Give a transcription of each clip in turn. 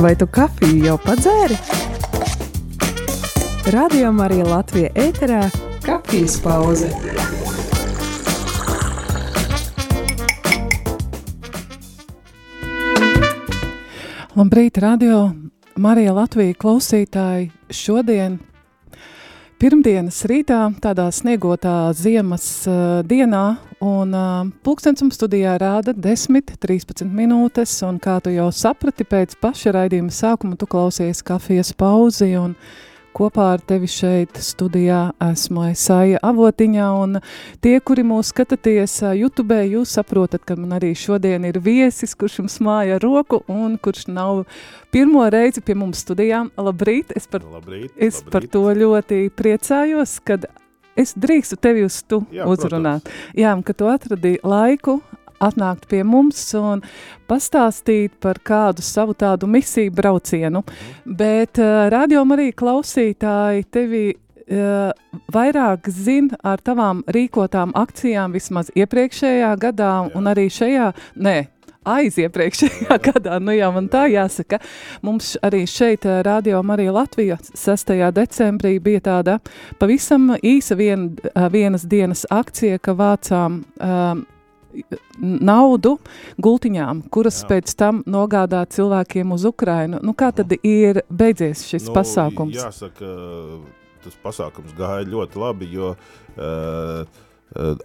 Vai tu kafiju jau padzēri? Radio Marija Latvija ēterā - kafijas pauze. Labrīt, radio Marija Latvija klausītāji. Šodien pirmdienas rītā, tādā sniegotā ziemas uh, dienā, un uh, pulkstens mums studijā rāda 10, 13 minūtes, un kā tu jau saprati pēc paša raidījuma sākuma, tu klausies kafijas pauzi, un kopā ar tevi šeit studijā esmu Esaija Avotiņā, un tie, kuri mūs skatāties YouTube, jūs saprotat, ka man arī šodien ir viesis, kurš jums māja roku, un kurš nav pirmo reizi pie mums studijā. Labrīt, es par, Labrīt, es labrīt. par to ļoti priecājos, kad es drīkstu tevi uz tu Jā, uzrunāt. Jā, un ka tu atradi laiku atnākt pie mums un pastāstīt par kādu savu tādu misiju braucienu. Bet uh, radio arī klausītāji tevi uh, vairāk zina ar tavām rīkotām akcijām vismaz iepriekšējā gadā un arī šajā, nē, aiziepriekšējā gadā, nu jā, man tā jāsaka. Mums arī šeit eh, Radio Marija Latvija 6. decembrī bija tāda pavisam īsa vien, vienas dienas akcija, ka vācām um, naudu gultiņām, kuras Jā. pēc tam nogādā cilvēkiem uz Ukrainu. Nu, kā tad ir beidzies šis Nu, pasākums? Jāsaka, tas pasākums gāja ļoti labi, jo uh,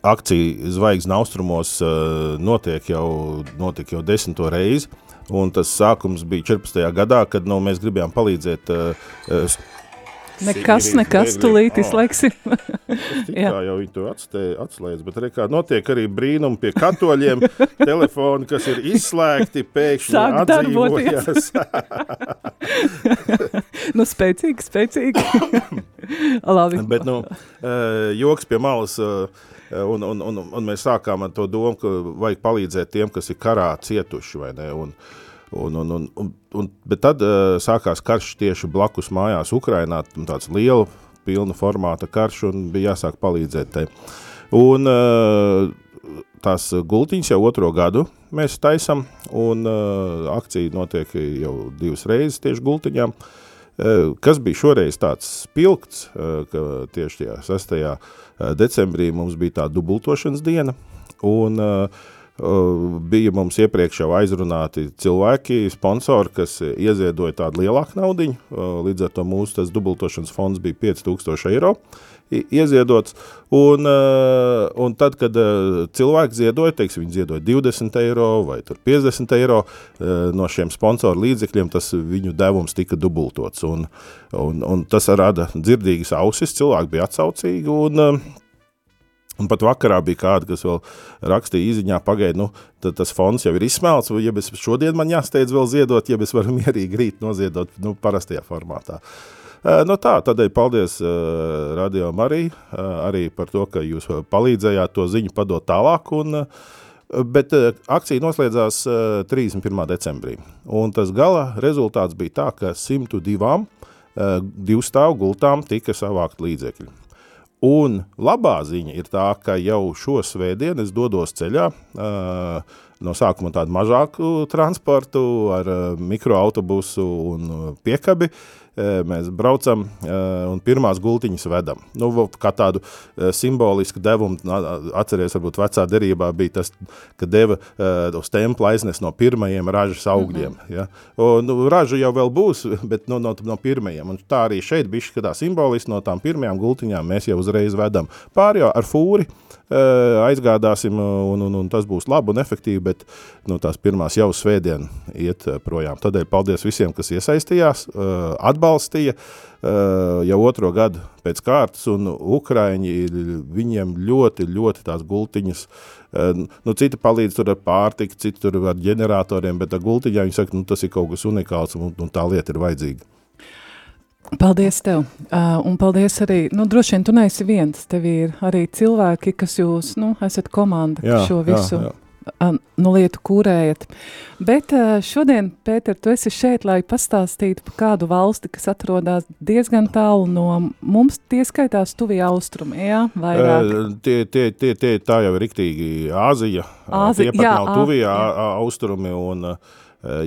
akcija Zvaigznes austrumos uh, notiek jau, notiek jau desmito reizi. Un tas sākums bija 14. gadā, kad nu, mēs gribējām palīdzēt. Uh, Nekas, nekas, Negri- tūlīt izslēgsim. Jā, jau viņi to atslēdz, bet rekā, notiek arī brīnumi pie katoļiem. telefoni, kas ir izslēgti, pēkšņi Sāk atdzīvojas. nu, spēcīgi, spēcīgi. Labi. Bet, nu, eh, joks pie malas, eh, un, un, un, un mēs sākām ar to domu, ka vajag palīdzēt tiem, kas ir karā cietuši, vai ne, un, un, un, un, un, un bet tad uh, sākās karš tieši blakus mājās Ukrainā, tāds liela, pilna formāta karš, un bija jāsāk palīdzēt te. Un uh, tās gultiņas jau otro gadu mēs taisam, un uh, akcija notiek jau divas reizes tieši gultiņām. Uh, Kas bija šoreiz tāds spilgts, uh, ka tieši tajā 6. decembrī mums bija tā dubultošanas diena, un uh, bija mums iepriekš jau aizrunāti cilvēki, sponsori, kas ieziedoja tādu lielāku naudiņu, uh, līdz ar to mūsu tas dubultošanas fonds bija 5000 eiro ieziedots, un, uh, un tad, kad cilvēki ziedoja, teiksim, viņi ziedoja 20 eiro vai tur 50 eiro no šiem sponsoru līdzekļiem, tas viņu devums tika dubultots, un, un, un tas rada dzirdīgas ausis, cilvēki bija atsaucīgi, un Un pat vakarā bija kāda, kas vēl rakstīja īsiņā, pagaidi, nu, tas fonds jau ir izsmelts, ja es šodien man jāsteidz vēl ziedot, ja es varu mierīgi rīt noziedot nu, parastajā formātā. Uh, nu tā, tādēļ paldies uh, Radio Marija uh, arī par to, ka jūs palīdzējāt to ziņu padot tālāk. Un, uh, bet akcija noslēdzās uh, 31. decembrī. Un tas gala rezultāts bija tā, ka 102 uh, divstāvu gultām tika savākt līdzekļi. Un labā ziņa ir tā, ka jau šo svētdienu es dodos ceļā, no sākuma tādu mazāku transportu ar mikroautobusu un piekabi. Uh, mēs braucam un pirmās gultiņas vedam. Nu, kā tādu simbolisku devumu, na- atceries, varbūt vecā derībā bija tas, ka deva uz templa aiznes no pirmajiem ražas augļiem. Mm -hmm. ja? Un, nu, raža jau vēl būs, bet nu, no, no pirmajiem. Un tā arī šeit bija šī simboliski no tām pirmajām gultiņām mēs jau uzreiz vedam. Pār jau ar fūri aizgādāsim, un, un, un tas būs labi un efektīvi, bet nu, tās pirmās jau svētdien iet uh, projām. Tādēļ paldies visiem, kas iesaistījās, atbalstīja jau otro gadu pēc kārtas, un Ukraiņi, viņiem ļoti, ļoti tās gultiņas, nu, citi palīdz tur ar pārtiku, citi tur ar ģeneratoriem, bet ar gultiņā viņi saka, nu, tas ir kaut kas unikāls, un, un tā lieta ir vajadzīga. Paldies tev, uh, un paldies arī, nu, droši vien tu neesi viens, tev ir arī cilvēki, kas jūs, nu, esat komanda, Jā, šo jā, visu jā. nu, lietu kūrējat. Bet šodien, Pēter, tu esi šeit, lai pastāstītu par kādu valsti, kas atrodas diezgan tālu no mums, tie skaitās tuvie austrumi, jā, vairāk? Tie, tie, tie, tie, tā jau ir riktīgi Āzija, Āzija tie pat jā, nav tuvie jā. austrumi un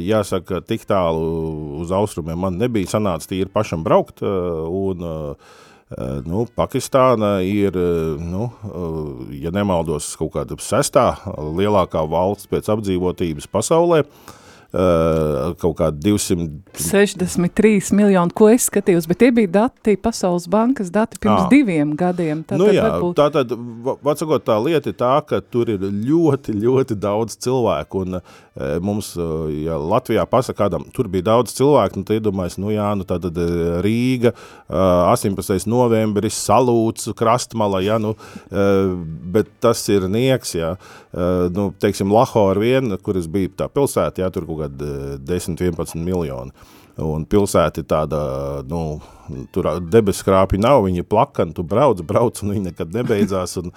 jāsaka, tik tālu uz austrumiem man nebija sanāca tīri pašam braukt un Eh, nu, Pakistāna ir, eh, nu, eh, ja nemaldos, kaut kāda sestā lielākā valsts pēc apdzīvotības pasaulē. Uh, kaut kādi 263 miljoni, ko es skatījos, bet tie bija dati, Pasaules bankas dati pirms à. diviem gadiem. Tā, nu jā, varbūt... tā tad, vecākot, tā lieta ir tā, ka tur ir ļoti, ļoti daudz cilvēku, un uh, mums, uh, ja Latvijā pasaka kādam, tur bija daudz cilvēku, nu, tad iedomājas, nu jā, nu tad Rīga, 18. novembris, salūts, krastmala, ja, nu, bet tas ir nieks, ja, nu, teiksim, Lahora vien, kur es biju tā pilsēta, ja, tur kaut kaut kādi 10, 11 miljoni. Un pilsēta ir tāda, nu, tur debesu krāpji nav, viņi ir plakani, tu brauc, brauc, un viņi nekad nebeidzās, un,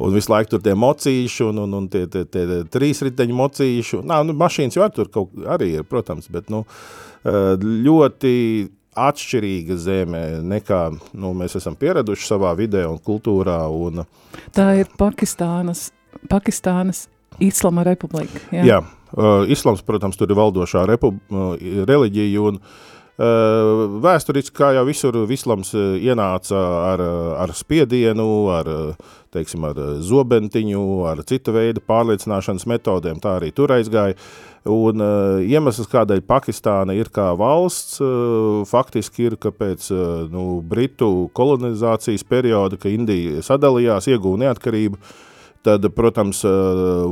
un visu laiku tur tie mocīši, un, un, un tie, tie, tie trīs riteņu mocīši, nā, nu, mašīnas jau tur kaut arī ir, protams, bet, nu, ļoti atšķirīga zeme nekā nu, mēs esam pieraduši savā vidē un kultūrā. Un... Tā ir Pakistānas, Pakistānas Islama republika. Jā, jā uh, islams, protams, tur ir valdošā repub, uh, reliģija un uh, vēsturiski, kā jau visur, islams ienāca ar, ar spiedienu, ar, teiksim, ar zobentiņu, ar cita veida pārliecināšanas metodēm, tā arī tur aizgāja. Un iemesls, kādēļ Pakistāna ir kā valsts, faktiski ir, ka pēc nu, Britu kolonizācijas perioda, ka Indija sadalījās, iegūja neatkarību, uh, tad, protams,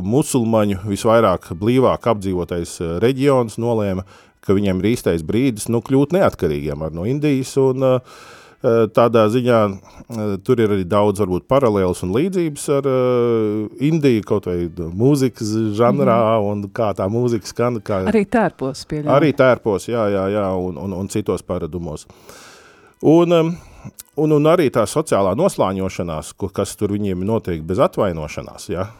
musulmaņu visvairāk blīvāk apdzīvotais reģions nolēma, ka viņiem ir īstais brīdis nu, kļūt neatkarīgiem ar no Indijas, un tādā ziņā tur ir arī daudz varbūt paralēlas un līdzības ar Indiju, kaut vai mūzikas žanrā, mm. un kā tā mūzika skan. Kā, arī tērpos pieļauj. Arī tērpos, jā, jā, jā, un, un, un citos paradumos. Un, um, un, un arī tā sociālā noslāņošanās, kas tur viņiem notiek bez atvainošanās, ja?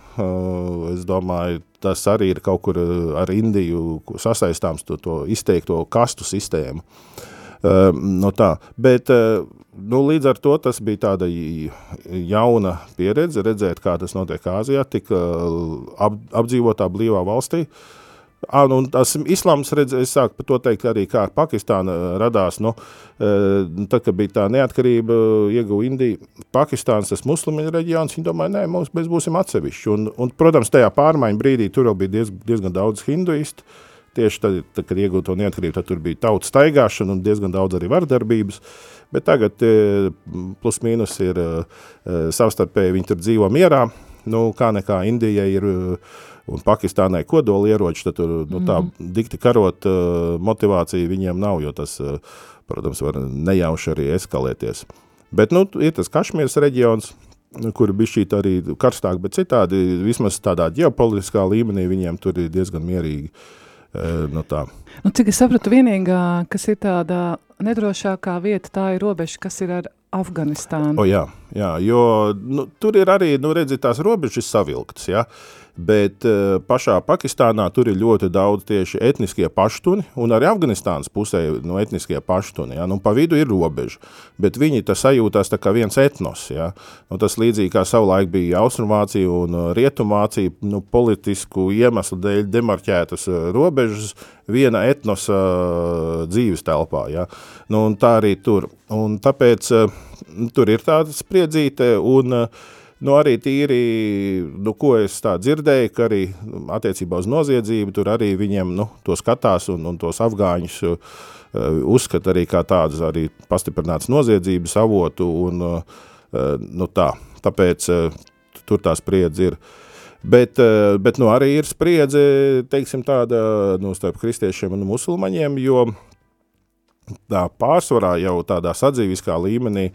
es domāju, tas arī ir kaut kur ar Indiju sasaistāms to, to izteikto kastu sistēmu. No tā, bet nu, līdz ar to tas bija tāda jauna pieredze, redzēt, kā tas notiek Āzijā, tik ap, apdzīvotā blīvā valstī, uh, Ah, nu, tas islāms, redz, es sāku par to teikt arī, kā Pakistāna radās, nu, tad, kad bija tā neatkarība, ieguva Indija, Pakistāns, tas muslimu reģions, viņi domāja, nē, mums, mēs būsim atsevišķi, un, un, protams, tajā pārmaiņu brīdī tur jau bija diez, diezgan daudz hinduistu, tieši tad, tad kad iegūta to neatkarību, tad tur bija tautas staigāšana un diezgan daudz arī vardarbības, bet tagad plus mīnus ir savstarpēji, viņi tur dzīvo mierā, nu, kā nekā Indija ir un Pakistānai kodoli ieroči, tad tur nu, tā mm. dikti karot motivācija viņiem nav, jo tas, protams, var nejauši arī eskalēties. Bet, nu, ir tas Kašmīras reģions, kur bija šī arī karstāk, bet citādi, vismaz tādā ģeopolitiskā līmenī, viņiem tur ir diezgan mierīgi. No tā. Nu, cik es sapratu, vienīgā, kas ir tāda nedrošākā vieta, tā ir robeža, kas ir ar Afganistānu. O, jā, jā, jo nu, tur ir arī, nu, redzi, tās robežas savilktas, jā. Bet uh, pašā Pakistānā tur ir ļoti daudz tieši etniskie paštuni, un arī Afganistānas pusē no etniskie paštuni, ja? nu, pa vidu ir robeža, bet viņi tas sajūtās tā kā viens etnos, ja? nu, tas līdzīgi kā savulaik bija Austrumvācija un uh, Rietumvācija, nu, politisku iemeslu dēļ demarķētas uh, robežas viena etnosa dzīves telpā, ja? nu, tā arī tur, un tāpēc uh, tur ir tāda spriedzīte, un uh, Nu, arī tīri, nu, ko es tā dzirdēju, ka arī nu, attiecībā uz noziedzību tur arī viņiem nu, to skatās un, un tos afgāņus uh, uzskata arī kā tādus arī pastiprināts noziedzības avotu un uh, nu, tā. Tāpēc uh, tur tā spriedze ir. Bet, bet nu, arī ir spriedze, teiksim, tāda nu, starp kristiešiem un musulmaņiem, jo tā pārsvarā jau tādā sadzīviskā līmenī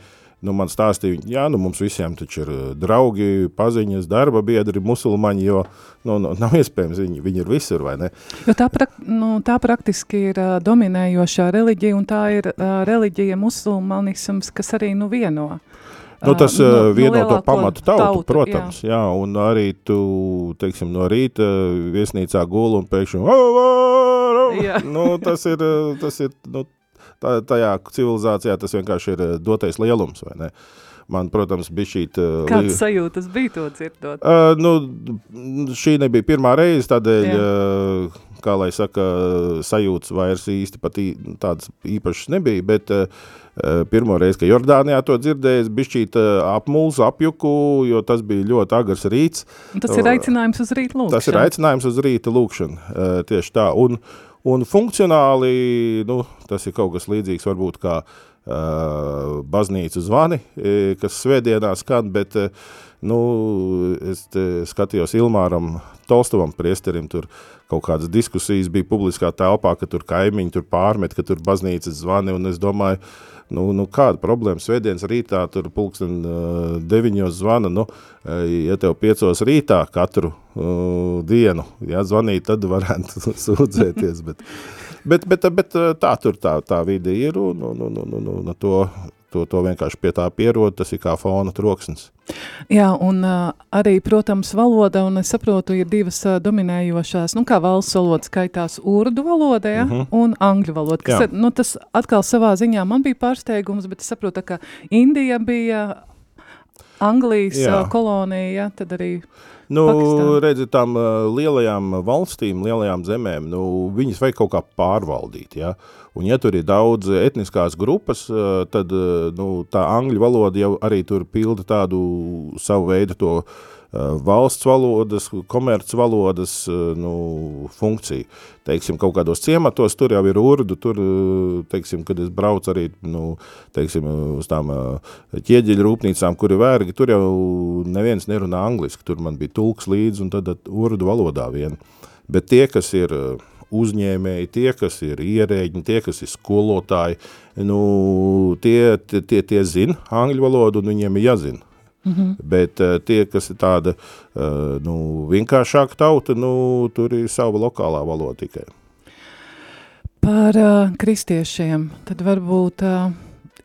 nu, man stāstīja, jā, nu, mums visiem ir eh, draugi, paziņas, darba biedri, musulmaņi, jo nu, nu, nav iespējams, viņi, viņi ir visur, tā, prak, nu, tā praktiski ir uh, dominējošā reliģija, un tā ir uh, reliģija musulmanisms, kas arī nu vieno. Nu, tas nu, uh, vieno to lielāko pamatu tautu, tautu, protams, jā. jā, un arī tu, teiksim, no rīta viesnīcā gulu un pēkšņi, nu, tas ir, tas ir, nu, tā, tajā civilizācijā tas vienkārši ir uh, dotais lielums? Man, protams, bija šī... Uh, Kāds sajūtas bija to dzirdot? Uh, nu, šī nebija pirmā reize, tādēļ, Jā. uh, kā lai saka, sajūtas vairs īsti pat ī, tādas īpašas nebija, bet uh, pirmo reizi, ka Jordānijā to dzirdējis, bišķīt uh, apmuls, apjuku, jo tas bija ļoti agars rīts. Un Tas ir aicinājums uz rītu lūkšanu. Tas ir aicinājums uz rīta lūkšanu, uh, tieši tā. Un, un funkcionāli, nu, tas ir kaut kas līdzīgs varbūt kā uh, baznīcu zvani, kas svētdienā skan, bet, eh, nu, es skatījos Ilmāram Tolstovam priesterim, tur kaut kādas diskusijas bija publiskā telpā, ka tur kaimiņi tur pārmet, ka tur baznīcas zvani, un es domāju, nu, nu kāda problēma? Svētdienas rītā, tur pulksten uh, deviņos zvana, nu, ja tev piecos rītā katru uh, dienu, ja zvanīt, tad varētu sūdzēties, bet, bet, bet, bet tā tur tā, tā vide ir, un, un, un, un, un, un to, to, to vienkārši pie tā pierod, tas ir kā fona troksnis. Jā, un uh, arī, protams, valoda, un es saprotu, ir divas uh, dominējošās, nu, kā valsts valoda skaitās urdu valoda, ja, uh Mhm. -huh. un angļu valoda, kas, ir, nu, tas atkal savā ziņā man bija pārsteigums, bet es saprotu, ka Indija bija Anglijas Jā. kolonija, ja, tad arī, Nu, Pakistāna. redzi, tām lielajām valstīm, lielajām zemēm, nu, viņas vajag kaut kā pārvaldīt, ja? Un ja tur ir daudz etniskās grupas, tad, nu, tā angļu valoda jau arī tur pilda tādu savu veidu to uh, valsts valodas, komerc valodas, uh, nu, funkciju. Teiksim, kaut kādos ciematos, tur jau ir urdu, tur, uh, teiksim, kad es braucu arī, nu, teiksim, uz tām ķieģeļu rūpnīcām, kur ir vērgi, tur jau neviens nerunā angliski, tur man bija tulks līdzi un tad urdu valodā vien. Bet tie, kas ir uzņēmēji, tie, kas ir ierēģi, tie, kas ir skolotāji, nu, tie, tie, tie, tie zina angļu valodu un viņiem ir jāzina. Mm -hmm. Bet uh, tie, kas ir tāda uh, nu, vienkāršāka tauta, nu, tur ir sava lokālā valoda tikai. par uh, kristiešiem, tad varbūt uh,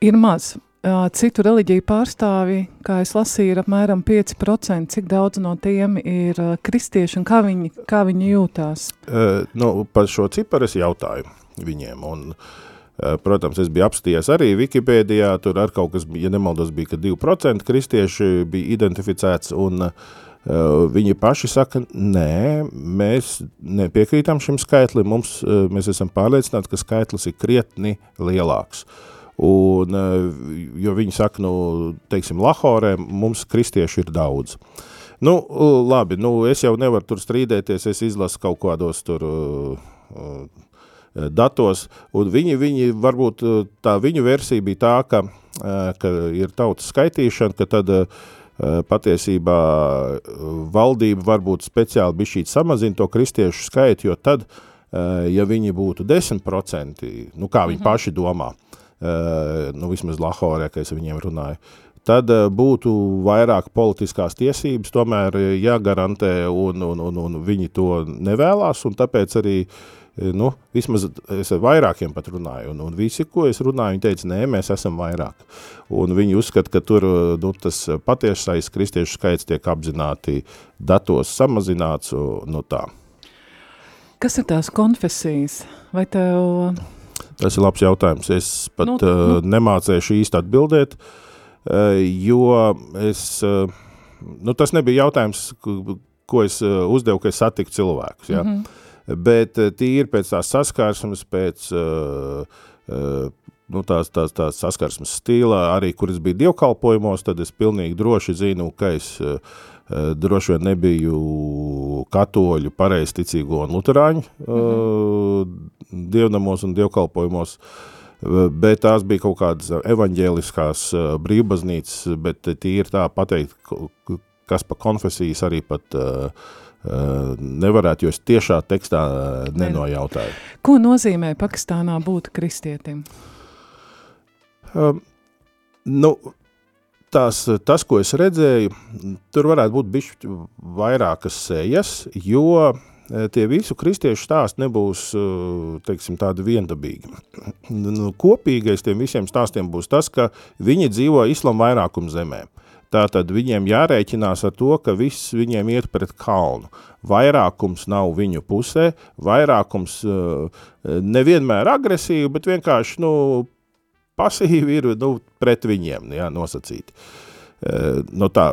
ir maz. Uh, citu reliģiju pārstāvji, kā es lasīju, ir apmēram 5%, cik daudz no tiem ir uh, kristieši un kā viņi, kā viņi jūtās. Uh, nu, par šo ciparu es jautāju viņiem, un, uh, protams, es biju apstījies arī Wikipēdijā, tur ar kaut kas, ja nemaldos, bija, ka 2% kristieši bija identificēts, un uh, viņi paši saka, nē, mēs nepiekrītam šim skaitlim, mums, uh, mēs esam pārliecināti, ka skaitlis ir krietni lielāks. Un, uh, jo viņi saka, nu, teiksim, Lahorē mums kristieši ir daudz. Nu, labi, nu, es jau nevaru tur strīdēties, es izlasu kaut kādos tur uh, datos, un viņi, viņi, varbūt uh, tā viņu versija bija tā, ka, uh, ka ir tautas skaitīšana, ka tad patiesībā valdība varbūt speciāli bišķīt samazina to kristiešu skaitu, jo tad, ja viņi būtu 10%, nu kā viņi paši domā, nu vismaz Lahorē, ka es viņiem runāju, tad būtu vairāk politiskās tiesības tomēr jāgarantē, un, un, un, un viņi to nevēlās, un tāpēc arī, uh, nu, vismaz es ar vairākiem pat runāju, un, un visi, ko es runāju, viņi teica, nē, mēs esam vairāk. Un viņi uzskata, ka tur uh, nu, tas patiesais kristiešu skaits tiek apzināti datos samazināts, nu tā. Kas ir tās konfesijas? Vai tev... Tas ir labs jautājums. Es pat Nu, nu, uh, nemācēšu īsti atbildēt, jo es, nu, tas nebija jautājums, ko, es uzdevu, ka es satiku cilvēkus. Ja? Mm -hmm. Bet uh, tīri pēc tās saskarsmes, pēc uh, uh, nu, tās, tās, tās saskarsmes stīlā, arī kur es biju dievkalpojumos, tad es pilnīgi droši zinu, ka es uh, droši vien nebiju katoļu, pareizticīgo un luterāņu mm -hmm. dievnamos un dievkalpojumos, bet tās bija kaut kādas evaņģēliskās brīvbaznīcas, bet tīri tā pateikt, kas pa konfesijas arī pat uh, nevarētu, jo es tiešā tekstā uh, nenojautāju. Ko nozīmē Pakistānā būt kristietim? Um, nu, tās, tas, ko es redzēju, tur varētu būt bišķi vairākas sejas, jo tie visu kristiešu stāsti nebūs, teiksim, tādi viendabīgi. Nu, kopīgais tiem visiem stāstiem būs tas, ka viņi dzīvo islam vairākumu zemē. Tātad viņiem jārēķinās ar to, ka viss viņiem iet pret kalnu. Vairākums nav viņu pusē, vairākums nevienmēr agresīvi, bet vienkārši, nu, pasīvi ir, nu, pret viņiem, jā, nosacīti. Nu tā,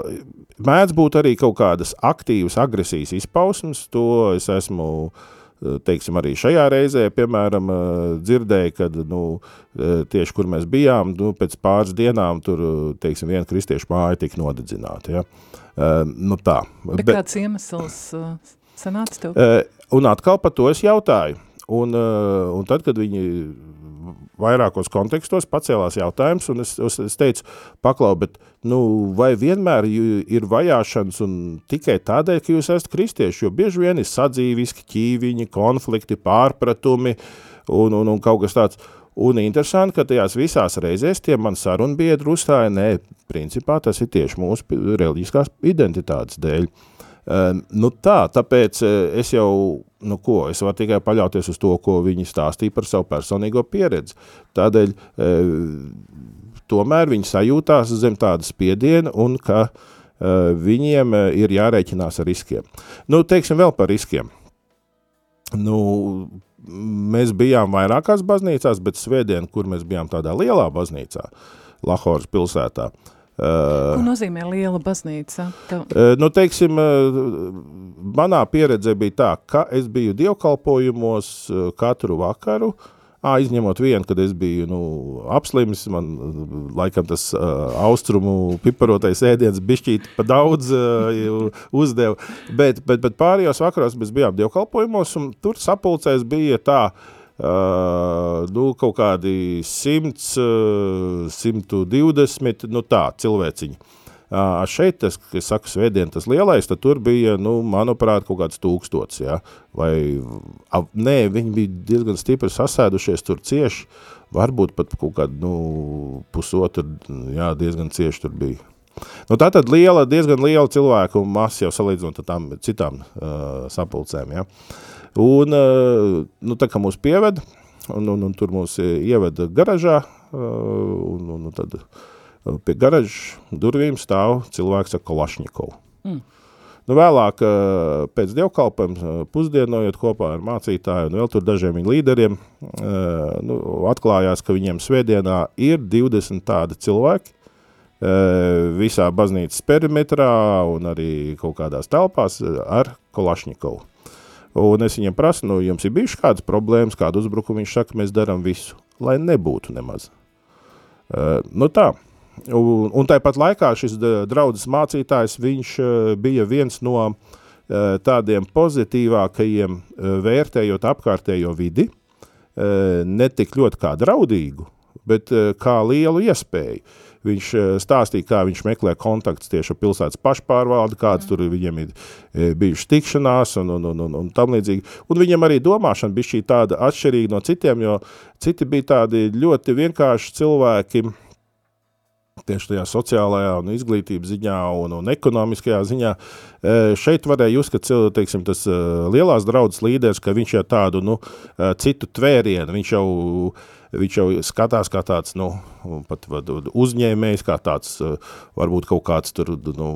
mēdz būt arī kaut kādas aktīvas agresijas izpausmes, to es esmu uh, teiksim, arī šajā reizē, piemēram, dzirdēju, kad, nu, tieši kur mēs bijām, nu, pēc pāris dienām tur, teiksim, viena kristiešu māja tika nodedzināta, ja. Nu tā. Bet, Bet kāds iemesls sanāca tev? Un atkal par to es jautāju. Un, un tad, kad viņi vairākos kontekstos pacēlās jautājums, un es, es, teicu, paklau, bet nu, vai vienmēr ir vajāšanas un tikai tādēļ, ka jūs esat kristieši, jo bieži vien ir sadzīviski ķīviņi, konflikti, pārpratumi un, un, un kaut kas tāds. Un interesanti, ka tajās visās reizēs tie man sarunbiedri uzstāja, nē, principā tas ir tieši mūsu reliģiskās identitātes dēļ. Uh, nu tā, tāpēc eh, es jau, nu ko, es varu tikai paļauties uz to, ko viņi stāstīja par savu personīgo pieredzi. Tādēļ eh, tomēr viņi sajūtās zem tāda spiediena un ka eh, viņiem ir jārēķinās ar riskiem. Nu, teiksim vēl par riskiem. Nu, mēs bijām vairākās baznīcās, bet svētdien, kur mēs bijām tādā lielā baznīcā, Lahoras pilsētā, uh, Ko nozīmē liela baznīca? Tev... Nu, teiksim, manā pieredze bija tā, ka es biju dievkalpojumos katru vakaru, Ā, izņemot vienu, kad es biju nu, apslims, man laikam tas uh, austrumu piparotais ēdiens bišķīt pa daudz uh, uzdeva, bet, bet, bet pārējos vakaros mēs bijām dievkalpojumos, un tur sapulcēs bija tā, uh, Uh, nu, kaut kādi 100, uh, 120, nu tā, cilvēciņi. Uh, šeit, tas, kas saka, svētdien tas lielais, tad tur bija, nu, manuprāt, kaut kāds tūkstots, ja? vai, a, nē, viņi bija diezgan stipri sasēdušies tur cieši, varbūt pat kaut kādu, nu, pusotru, jā, diezgan cieši tur bija. Nu, tā tad liela, diezgan liela cilvēku masa jau salīdzinot ar tām citām uh, sapulcēm, ja? Uh, Un, eh, nu, tā kā mūs pieved, un, un, un tur mūs ieveda garažā, eh, un, un, un tad pie garažas durvīm stāv cilvēks ar Kolašņikovu. Mm. Nu, vēlāk, pēc dievkalpojuma, pusdienojot kopā ar mācītāju un vēl tur dažiem viņa līderiem, nu, atklājās, ka viņiem svētdienā ir 20 tādi cilvēki, visā baznīcas perimetrā un arī kaut kādās telpās ar Kolašņikovu. Un es viņam prasu, nu, jums ir bijuši kādas problēmas, kādu uzbrukumu viņš saka, mēs darām visu, lai nebūtu nemaz. Uh, nu tā, un, un tāpat laikā šis draudzes mācītājs, viņš uh, bija viens no uh, tādiem pozitīvākajiem vērtējot apkārtējo vidi, ne tik ļoti kā draudīgu, bet kā lielu iespēju. Viņš eh, stāstīja, kā viņš meklē kontaktus tieši ar pilsētas pašpārvaldi, kāds tur viņam ir eh, bijuši tikšanās un, un, un, un, un tam līdzīgi. Un viņam arī domāšana bija šī tāda atšķirīga no citiem, jo citi bija tādi ļoti vienkārši cilvēki, tieši tajā sociālajā un izglītības ziņā un, un ekonomiskajā ziņā. Eh, šeit varēja uzskatīt, teiksim, tas lielās draudzes līderis, ka viņš jau tādu, nu, citu tvērienu, viņš jau viņš jau skatās kā tāds, nu, pat uzņēmējs, kā tāds, eh, varbūt kaut kāds tur, nu,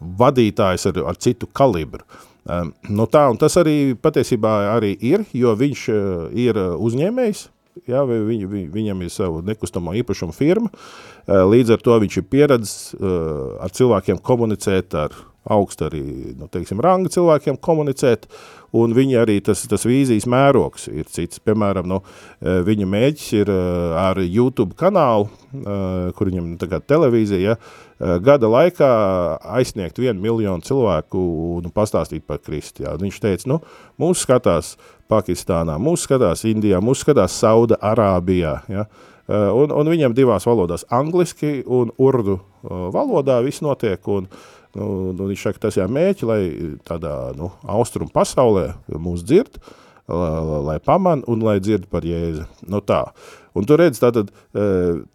vadītājs ar, ar citu kalibru. Um, nu tā, un tas arī patiesībā arī ir, jo viņš uh, ir uzņēmējs, jā, viņ, viņ, viņam ir savu nekustamo īpašumu firma, uh, līdz ar to viņš ir pieredzis uh, ar cilvēkiem komunicēt, ar augstu arī, nu, teiksim, ranga cilvēkiem komunicēt, un viņa arī tas, tas vīzijas mērogs ir cits. Piemēram, nu, eh, viņa mēģis ir eh, ar YouTube kanālu, eh, kur viņam tagad televīzija, ja, gada laikā aizsniegt vienu miljonu cilvēku un pastāstīt par Kristu. Ja. Viņš teica, nu, mūs skatās Pakistānā, mūs skatās Indijā, mūs skatās Sauda Arābijā, ja. Un, un viņam divās valodās, angliski un urdu valodā viss notiek, un uh, Nu, nu, viņš saka, tas jā mēķi, lai tādā nu, austrumu pasaulē mūs dzird, lai, lai paman un lai dzird par Jēzu. Nu, tā. Un tu redz, tātad e,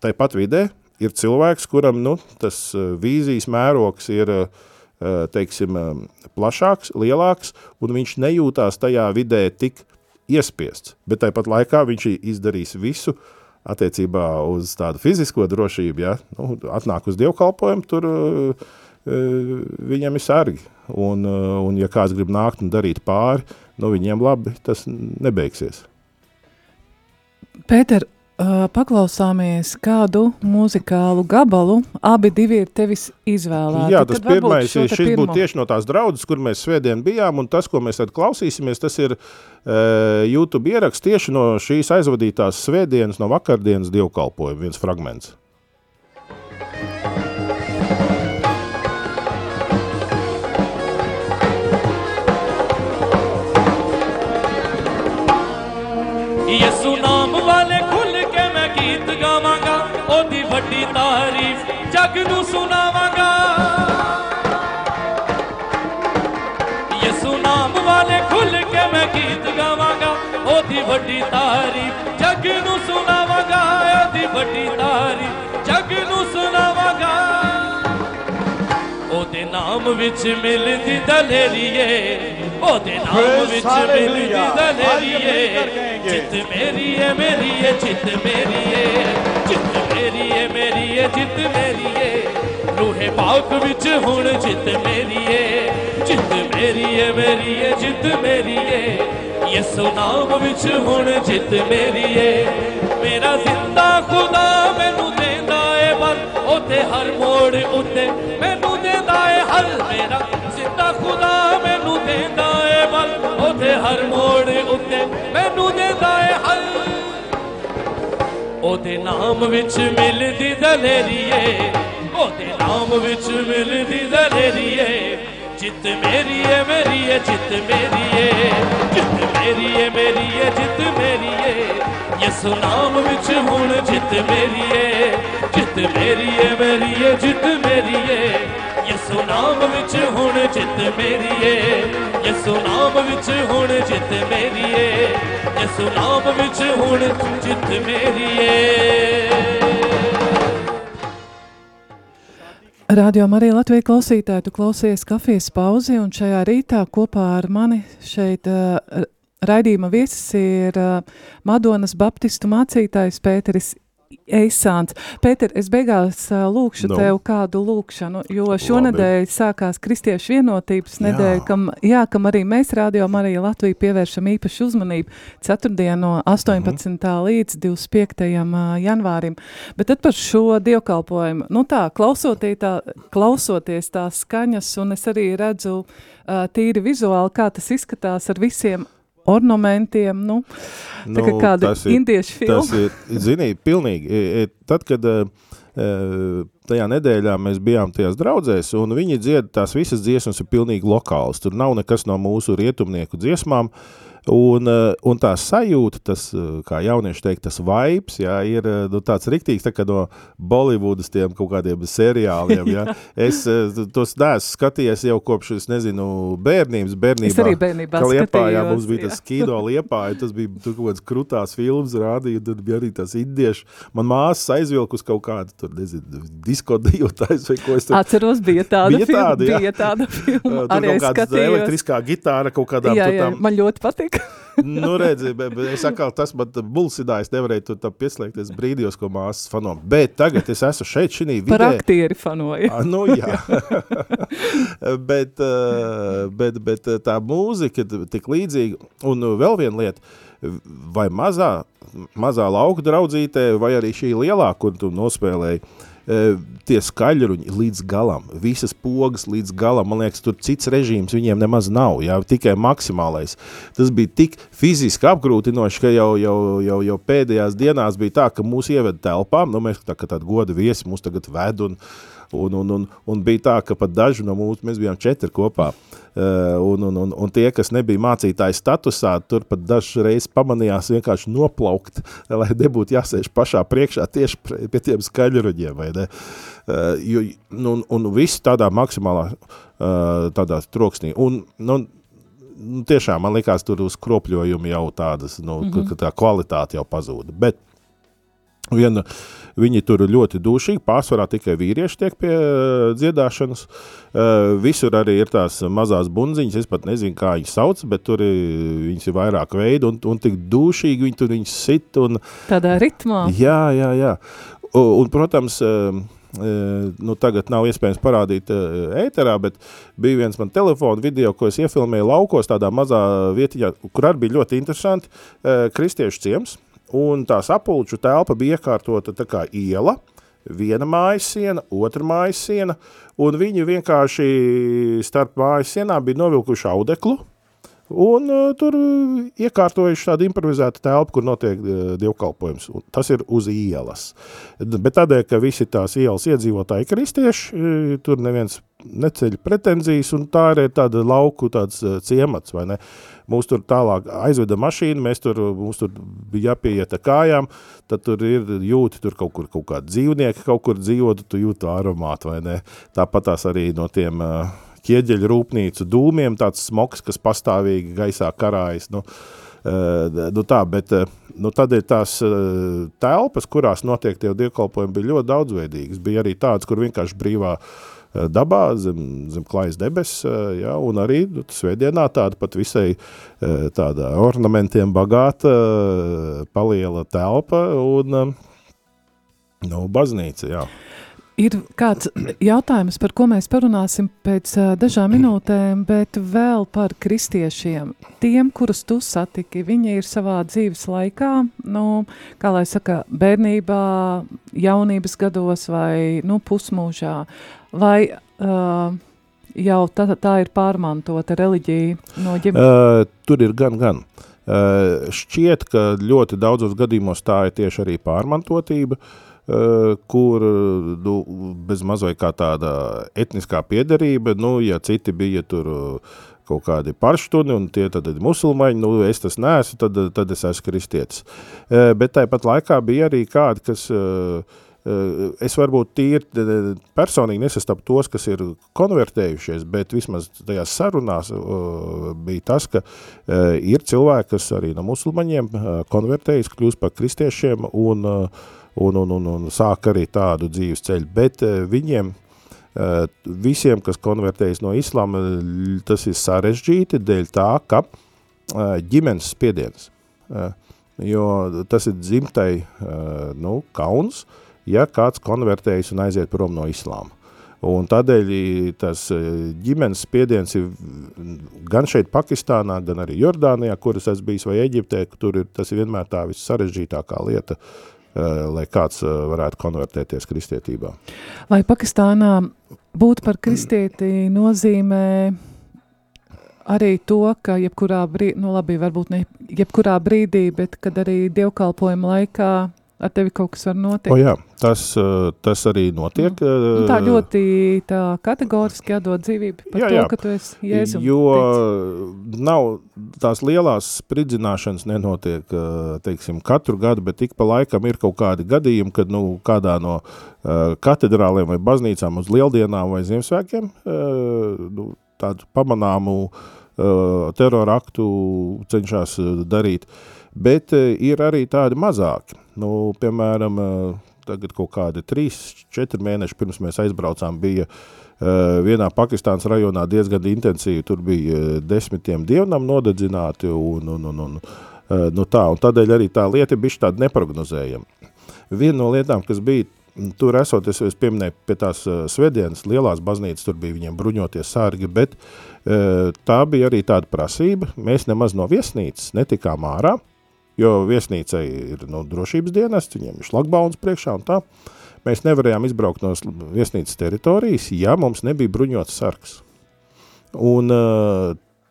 tai pat vidē ir cilvēks, kuram nu, tas e, vīzijas mērogs ir, e, teiksim, plašāks, lielāks, un viņš nejūtās tajā vidē tik iespiests, bet tāpat laikā viņš izdarīs visu attiecībā uz tādu fizisko drošību, ja, nu, atnāk uz dievkalpojumu, tur uh, viņam ir sargi, un, un ja kāds grib nākt un darīt pāri, nu viņiem labi, tas nebeigsies. Pēter, Paklausāmies kādu muzikālu gabalu. Abi divi ir tevis izvēlēti. Jā, tas pirmais, šis pirmo... būtu tieši no tās draudzes, kur mēs svētdien bijām, un tas, ko mēs tad klausīsimies, tas ir uh, YouTube ieraksts tieši no šīs aizvadītās svētdienas, no vakardienas dievkalpojuma, viens fragments. ਵੱਡੀ ਤਾਰੀਫ ਜਗ ਨੂੰ ਸੁਣਾਵਾਂਗਾ। ਯਿਸੂ ਨਾਮ ਵਾਲੇ ਖੁੱਲ ਕੇ ਮੈਂ ਗੀਤ ਗਾਵਾਂਗਾ। ਉਹਦੀ ਵੱਡੀ ਤਾਰੀਫ ਜਗ ਨੂੰ ਸੁਣਾਵਾਂਗਾ। ਉਹਦੀ ਵੱਡੀ ਤਾਰੀਫ ਜਗ ਨੂੰ ਸੁਣਾਵਾਂਗਾ। ਉਹਦੇ ਨਾਮ ਵਿੱਚ ਮਿਲਦੀ ਦਲੇਰੀਏ। ਉਹਦੇ ਨਾਮ ਵਿੱਚ ਮਿਲਦੀ ਦਲੇਰੀਏ। ਜਿੱਤ ਮੇਰੀ ਏ ਮੇਰੀ ਏ ਜਿੱਤ ਮੇਰੀ ਏ ਜਿੱਤ ਮੇਰੀ ਏ ਮੇਰੀ ਏ ਜਿੱਤ ਮੇਰੀ ਏ ਰੂਹੇ ਪਾਕ ਵਿੱਚ ਹੁਣ ਜਿੱਤ ਮੇਰੀ ਏ ਜਿੱਤ ਮੇਰੀ ਏ ਮੇਰੀ ਏ ਜਿੱਤ ਮੇਰੀ ਏ ਯਿਸੂ ਨਾਮ ਵਿੱਚ ਹੁਣ ਜਿੱਤ ਮੇਰੀ ਏ ਮੇਰਾ ਜ਼ਿੰਦਾ ਖੁਦਾ ਮੈਨੂੰ ਦੇਂਦਾ ਏ ਬਲ। ਉਤੇ ਹਰ ਮੋੜ ਉੱਤੇ ਮੈਨੂੰ ਦੇਂਦਾ ਏ ਹਰ। ਮੇਰਾ ਜ਼ਿੰਦਾ ਖੁਦਾ ਮੈਨੂੰ ਦੇਂਦਾ ਏ ਬਲ। ਉਤੇ ਹਰ ਮੋੜ ਉੱਤੇ ਮੈਨੂੰ ਦੇਂਦਾ ਏ ਹਰ। ਉਹਦੇ ਨਾਮ ਵਿੱਚ ਮਿਲਦੀ ਦਲੇਰੀਏ, ਉਹਦੇ ਨਾਮ ਵਿੱਚ ਮਿਲਦੀ ਦਲੇਰੀਏ। ਜਿੱਤ ਮੇਰੀ ਏ ਮੇਰੀ ਏ ਜਿੱਤ ਮੇਰੀ ਏ ਜਿੱਤ ਮੇਰੀ ਏ ਮੇਰੀ ਏ ਜਿੱਤ ਮੇਰੀ ਏ ਯਿਸੂ ਨਾਮ ਵਿੱਚ ਹੁਣ ਜਿੱਤ ਮੇਰੀ ਏ ਜਿੱਤ ਮੇਰੀ ਏ ਮੇਰੀ ਏ ਜਿੱਤ ਮੇਰੀ ਏ ਯਿਸੂ ਨਾਮ ਵਿੱਚ ਹੁਣ ਜਿੱਤ ਮੇਰੀ ਏ ਯਿਸੂ ਨਾਮ ਵਿੱਚ ਹੁਣ ਜਿੱਤ ਮੇਰੀ ਏ ਯਿਸੂ ਨਾਮ ਵਿੱਚ ਹੁਣ ਜਿੱਤ ਮੇਰੀ ਏ Radio Marija Latvija klausītāji, tu klausies kafijas pauzi, un šajā rītā kopā ar mani šeit uh, raidījuma viesis ir uh, Madonas Baptistu mācītājs Pēteris Eisāns. Pēter, es beigās lūkšu no. Nu. tev kādu lūkšanu, jo šonadēļ Labi. sākās Kristiešu vienotības nedēļa, kam, jā, kam arī mēs rādījām arī Latviju pievēršam īpašu uzmanību ceturtdien no 18. Mm. līdz 25. janvārim. Bet tad par šo dievkalpojumu, nu tā, klausoties, tā, klausoties tās skaņas, un es arī redzu uh, tīri vizuāli, kā tas izskatās ar visiem ornamentiem, nu, tā kā nu, kāda indiešu filma. Tas ir, zini, pilnīgi. Tad, kad tajā nedēļā mēs bijām tajās draudzēs, un viņi dzied tās visas dziesmas ir pilnīgi lokāls. Tur nav nekas no mūsu rietumnieku dziesmām, uh, Un, eh, un tā sajūta, tas, eh, kā jaunieši teikt, tas vibes, jā, ir eh, nu, tāds riktīgs tā kā no Bollywoodas tiem kaut kādiem seriāliem. Jā. Es tos neesmu skatījies jau kopš, es nezinu, bērnības, bērnībā. Es arī bērnībā skatījos. Liepājā mums bija jā. tas kino Liepāja, tas bija tur kaut kāds krutās filmas rādīja, tad bija arī tas indieši. Man māsas aizvilk uz kaut kādu, tur, nezinu, disko dejotājs vai ko es tur. Atceros, bija tāda bija filma. Tāda, jā. bija tāda filma. Tur arī kaut kāda elektriskā gitāra kaut kādām. Jā, jā, man ļoti patīk. Nu, redzi, bet, bet es atkal tas man bulsidā, es nevarēju tur tam pieslēgties brīdījos, ko māsas fano. Bet tagad es esmu šeit šī vidē. Par aktieri fanoja. ah, nu, jā. bet, bet, bet tā mūzika tik līdzīga. Un vēl viena lieta, vai mazā, mazā lauka draudzītē, vai arī šī lielā, kur tu nospēlēji, tie skaļruņi līdz galam, visas pogas līdz galam, man liekas, tur cits režīms viņiem nemaz nav, jā, tikai maksimālais. Tas bija tik fiziski apgrūtinoši, ka jau, jau, jau, jau pēdējās dienās bija tā, ka mūs ieved telpām, nu mēs tā, kā tādi goda viesi mūs tagad ved un, un, un, un, un bija tā, ka pat daži no mūs, mēs bijām četri kopā, uh, un, un, un, un tie, kas nebija mācītāji statusā, tur pat dažas reizes pamanījās vienkārši noplaukt, lai nebūtu jāsēž pašā priekšā tieši pie tiem skaļruņiem, vai ne? Uh, jo, nu, un, un viss tādā maksimālā uh, tādā troksnī. Un, nu, nu, tiešām man likās tur uz kropļojumu jau tādas, nu, mm -hmm. ka tā kvalitāte jau pazūda. Bet Viena, viņi tur ļoti dušīgi, pārsvarā tikai vīrieši tiek pie uh, dziedāšanas. Uh, visur arī ir tās mazās bunziņas, es pat nezinu, kā viņas sauc, bet tur ir, viņas ir vairāk veidu un, un tik dušīgi viņi tur viņas sit. Un, Tādā ritmā. Jā, jā, jā. Un, un protams, uh, nu, tagad nav iespējams parādīt ēterā, bet bija viens man telefona video, ko es iefilmēju laukos, tādā mazā vietiņā, kur arī bija ļoti interesanti, kristiešu ciems, un tā sapulču telpa bija iekārtota tā kā iela, viena mājas siena, otra mājas siena, un viņi vienkārši starp mājas sienām bija novilkuši audeklu, Un uh, tur iekārtojuši tādu improvizētu telpu, kur notiek uh, dievkalpojums. Un tas ir uz ielas. Bet tādēļ, ka visi tās ielas iedzīvotāji kristieši, uh, tur neviens neceļ pretenzijas, un tā ir tāda lauku tāds uh, ciemats, vai ne? Mūs tur tālāk aizveda mašīna, mēs tur, mums tur bija jāpieieta kājām, tad tur ir jūti tur kaut kur kaut kādi dzīvnieki, kaut kur dzīvot, tu jūti aromātu, vai ne? Tāpat tās arī no tiem uh, ķieģeļu rūpnīcu dūmiem, tāds smoks, kas pastāvīgi gaisā karājas, nu, uh, nu tā, bet uh, nu, tad ir tās uh, telpas, kurās notiek tie dievkalpojumi, bija ļoti daudzveidīgas. Bija arī tāds, kur vienkārši brīvā dabā, zem, zem klājas debes, uh, ja, un arī nu, svētdienā tāda pat visai tāda ornamentiem bagāta paliela telpa un nu, baznīca, jā. Ir kāds jautājums, par ko mēs parunāsim pēc uh, dažām minūtēm, bet vēl par kristiešiem. Tiem, kurus tu satiki, viņi ir savā dzīves laikā, nu, kā lai saka, bērnībā, jaunības gados vai, nu, pusmūžā, vai uh, jau tā, tā ir pārmantota reliģija no ģimenes? Uh, tur ir gan, gan. Uh, šķiet, ka ļoti daudzos gadījumos tā ir tieši arī pārmantotība, uh, kur nu, bez mazliet kā tāda etniskā piederība, nu, ja citi bija tur eh, kaut kādi parštuni, un tie tad ir musulmaņi, nu, es tas neesmu, tad, tad es esmu kristietis. Eh, bet tāpat laikā bija arī kādi, kas es varbūt tīri personīgi nesastapu tos, kas ir konvertējušies, bet vismaz tajās sarunās bija tas, ka ir cilvēki, kas arī no musulmaņiem konvertējas, kļūst par kristiešiem un uh, un, un, un, un sāk arī tādu dzīves ceļu. Bet uh, viņiem, uh, visiem, kas konvertējas no islāma, tas ir sarežģīti dēļ tā, ka uh, ģimenes spiediens. Jo tas ir dzimtai nu, kauns, ja kāds konvertējas un aiziet prom no islāma. Un tādēļ tas ģimenes spiediens ir gan šeit Pakistānā, gan arī Jordānijā, kuras esmu bijis, vai Eģiptē, tur ir, tas ir vienmēr tā vissarežģītākā lieta uh, Eh, lai kāds eh, varētu konvertēties kristietībā. Vai Pakistānā būt par kristieti nozīmē arī to, ka jebkurā brīdī, nu labi, varbūt ne jebkurā brīdī, bet kad arī dievkalpojuma laikā ar tevi kaut kas var notikt. O jā, tas, eh, tas arī notiek. Nu, tā ļoti tā kategoriski jādod dzīvību par jā, to, jā. ka tu esi Jēzu. Jo tic. nav tās lielās spridzināšanas nenotiek, eh, teiksim, katru gadu, bet tik pa laikam ir kaut kādi gadījumi, kad, nu, kādā no katedrāliem vai baznīcām uz lieldienām vai Ziemassvētkiem nu, tādu pamanāmu uh, teroraktu cenšas darīt. Bet uh, ir arī tādi mazāki Nu, piemēram, tagad kaut kādi 3-4 mēneši pirms mēs aizbraucām bija vienā Pakistānas rajonā diezgan intensīvi, tur bija desmitiem dievnam nodedzināti un, un, un, un, nu tā, un tādēļ arī tā lieta bija tāda neprognozējama. Viena no lietām, kas bija tur esot, es, es pieminēju pie tās svedienas lielās baznīcas, tur bija viņiem bruņoties sārgi, bet tā bija arī tāda prasība, mēs nemaz no viesnīcas netikām ārā, jo viesnīcai ir nu, drošības dienas, viņiem ir šlagbauns priekšā un tā. Mēs nevarējām izbraukt no viesnīcas teritorijas, ja mums nebija bruņots sargs. Un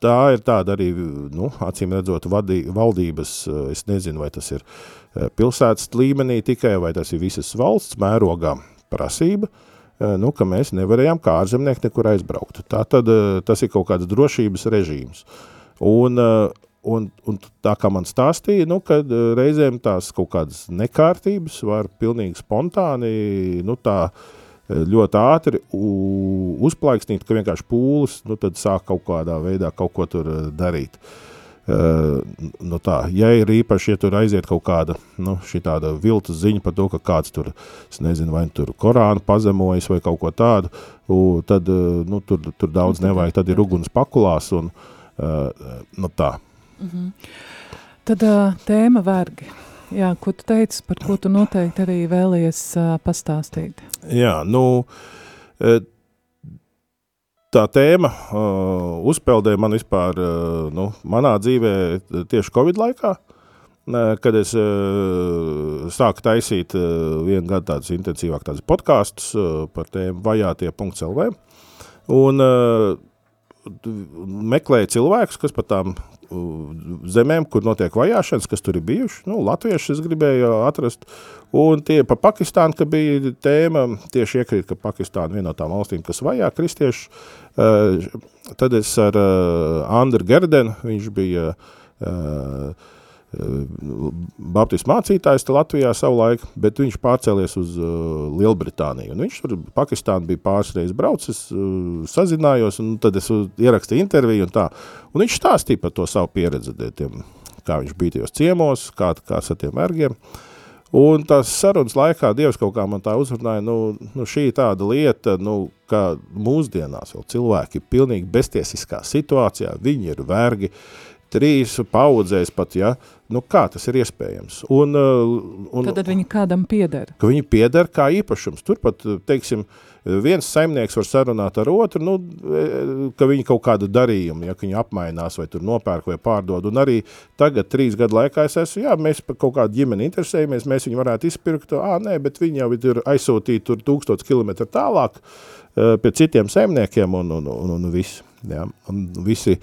tā ir tāda arī, nu, acīm redzot, vadī, valdības, es nezinu, vai tas ir pilsētas līmenī tikai, vai tas ir visas valsts mērogā prasība, nu, ka mēs nevarējām kā ārzemnieki nekur aizbraukt. Tā tad tas ir kaut kāds drošības režīms. Un Un, un tā kā man stāstīja, nu, kad eh, reizēm tās kaut kādas nekārtības var pilnīgi spontāni, nu, tā eh, ļoti ātri uzplaiksnīt, ka vienkārši pūlis, nu, tad sāk kaut kādā veidā kaut ko tur eh, darīt. Uh, nu tā, ja ir īpaši, ja tur aiziet kaut kāda nu, tāda viltus ziņa par to, ka kāds tur, es nezinu, vai tur Korānu pazemojas vai kaut ko tādu, u, tad uh, nu, tur, tur daudz nevajag, tad ir uguns pakulās un uh, nu tā. Mm -hmm. Tad uh, tēma vergi. Jā, ko tu teici, par ko tu noteikti arī vēlies uh, pastāstīt? Jā, nu, uh, tā tēma uh, uzpeldēja man vispār, uh, nu, manā dzīvē tieši Covid laikā, uh, kad es uh, sāku taisīt uh, vienu gadu tādus intensīvāk tādus podkastus uh, par tēmu vajātie.lv. Un uh, meklēju cilvēkus, kas par tām zemēm, kur notiek vajāšanas, kas tur ir bijuši. Nu, latvieši es gribēju atrast. Un tie pa Pakistānu, ka bija tēma, tieši iekrīt, ka Pakistāna viena no tām valstīm, kas vajā kristiešu. Uh, tad es ar uh, Andru Gerdenu, viņš bija uh, Baptistu mācītājs Latvijā savulaik, bet viņš pārcēlies uz uh, Lielbritāniju. Un viņš tur Pakistānu bija pāris reizes braucis, uh, sazinājos, un tad es ierakstīju interviju un tā. Un viņš stāstīja par to savu pieredzi, tiem, kā viņš bija tajos ciemos, kā, kā ar tiem vergiem. Un tās sarunas laikā Dievs kaut kā man tā uzrunāja, nu, nu šī tāda lieta, nu, kā mūsdienās vēl cilvēki ir pilnīgi beztiesiskā situācijā, viņi ir vergi, trīs paudzēs pat, ja, nu kā tas ir iespējams. Un, uh, un, Tad viņi kādam pieder. Ka viņi pieder kā īpašums. Turpat, teiksim, viens saimnieks var sarunāt ar otru, nu, e, ka viņi kaut kādu darījumu, ja viņi apmainās vai tur nopērk vai pārdod. Un arī tagad, trīs gadu laikā, es esmu, jā, mēs par kaut kādu ģimeni interesējamies, mēs viņu varētu izpirkt, ā, nē, bet viņi jau ir aizsūtīti tur tūkstots kilometru tālāk e, pie citiem saimniekiem un, un, un, un visi. Ja, un visi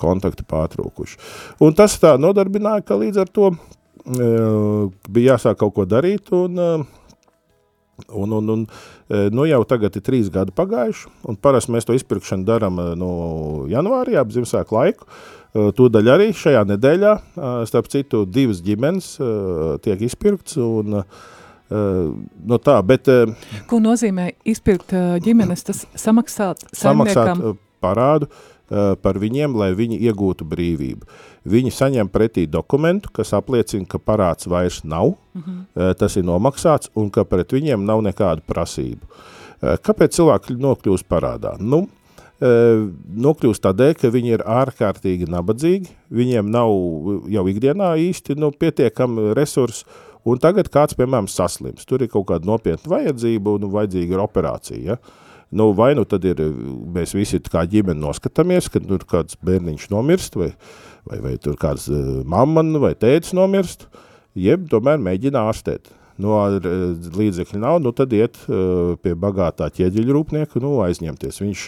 kontakti pārtrūkuši. Un tas tā nodarbināja, ka līdz ar to uh, bija jāsāk kaut ko darīt, un, uh, un, un, un uh, nu jau tagad ir trīs gadi pagājuši, un parasti mēs to izpirkšanu daram uh, no janvārī, ap Ziemassvētku laiku, uh, tūdaļ arī šajā nedēļā, uh, starp citu, divas ģimenes uh, tiek izpirkts, un uh, Uh, no tā, bet, uh, Ko nozīmē izpirkt uh, ģimenes? Tas samaksāt, samaksāt uh, parādu, Eh, par viņiem, lai viņi iegūtu brīvību. Viņi saņem pretī dokumentu, kas apliecina, ka parāds vairs nav, mm -hmm. tas ir nomaksāts un ka pret viņiem nav nekādu prasību. Eh, kāpēc cilvēki nokļūst parādā? Nu, nokļūst tādēļ, ka viņi ir ārkārtīgi nabadzīgi, viņiem nav jau ikdienā īsti nu, pietiekami resursi, un tagad kāds, piemēram, saslims. Tur ir kaut kāda nopietna vajadzība un vajadzīga ir operācija. Ja? Nu, vai nu tad ir, mēs visi kā ģimene noskatāmies, kad tur kāds bērniņš nomirst, vai, vai, vai tur kāds uh, mamma vai tētis nomirst, jeb tomēr mēģina ārstēt. Nu, līdzekļi nav, nu tad iet uh, pie bagātā ķieģeļu rūpnieku, nu, aizņemties. Viņš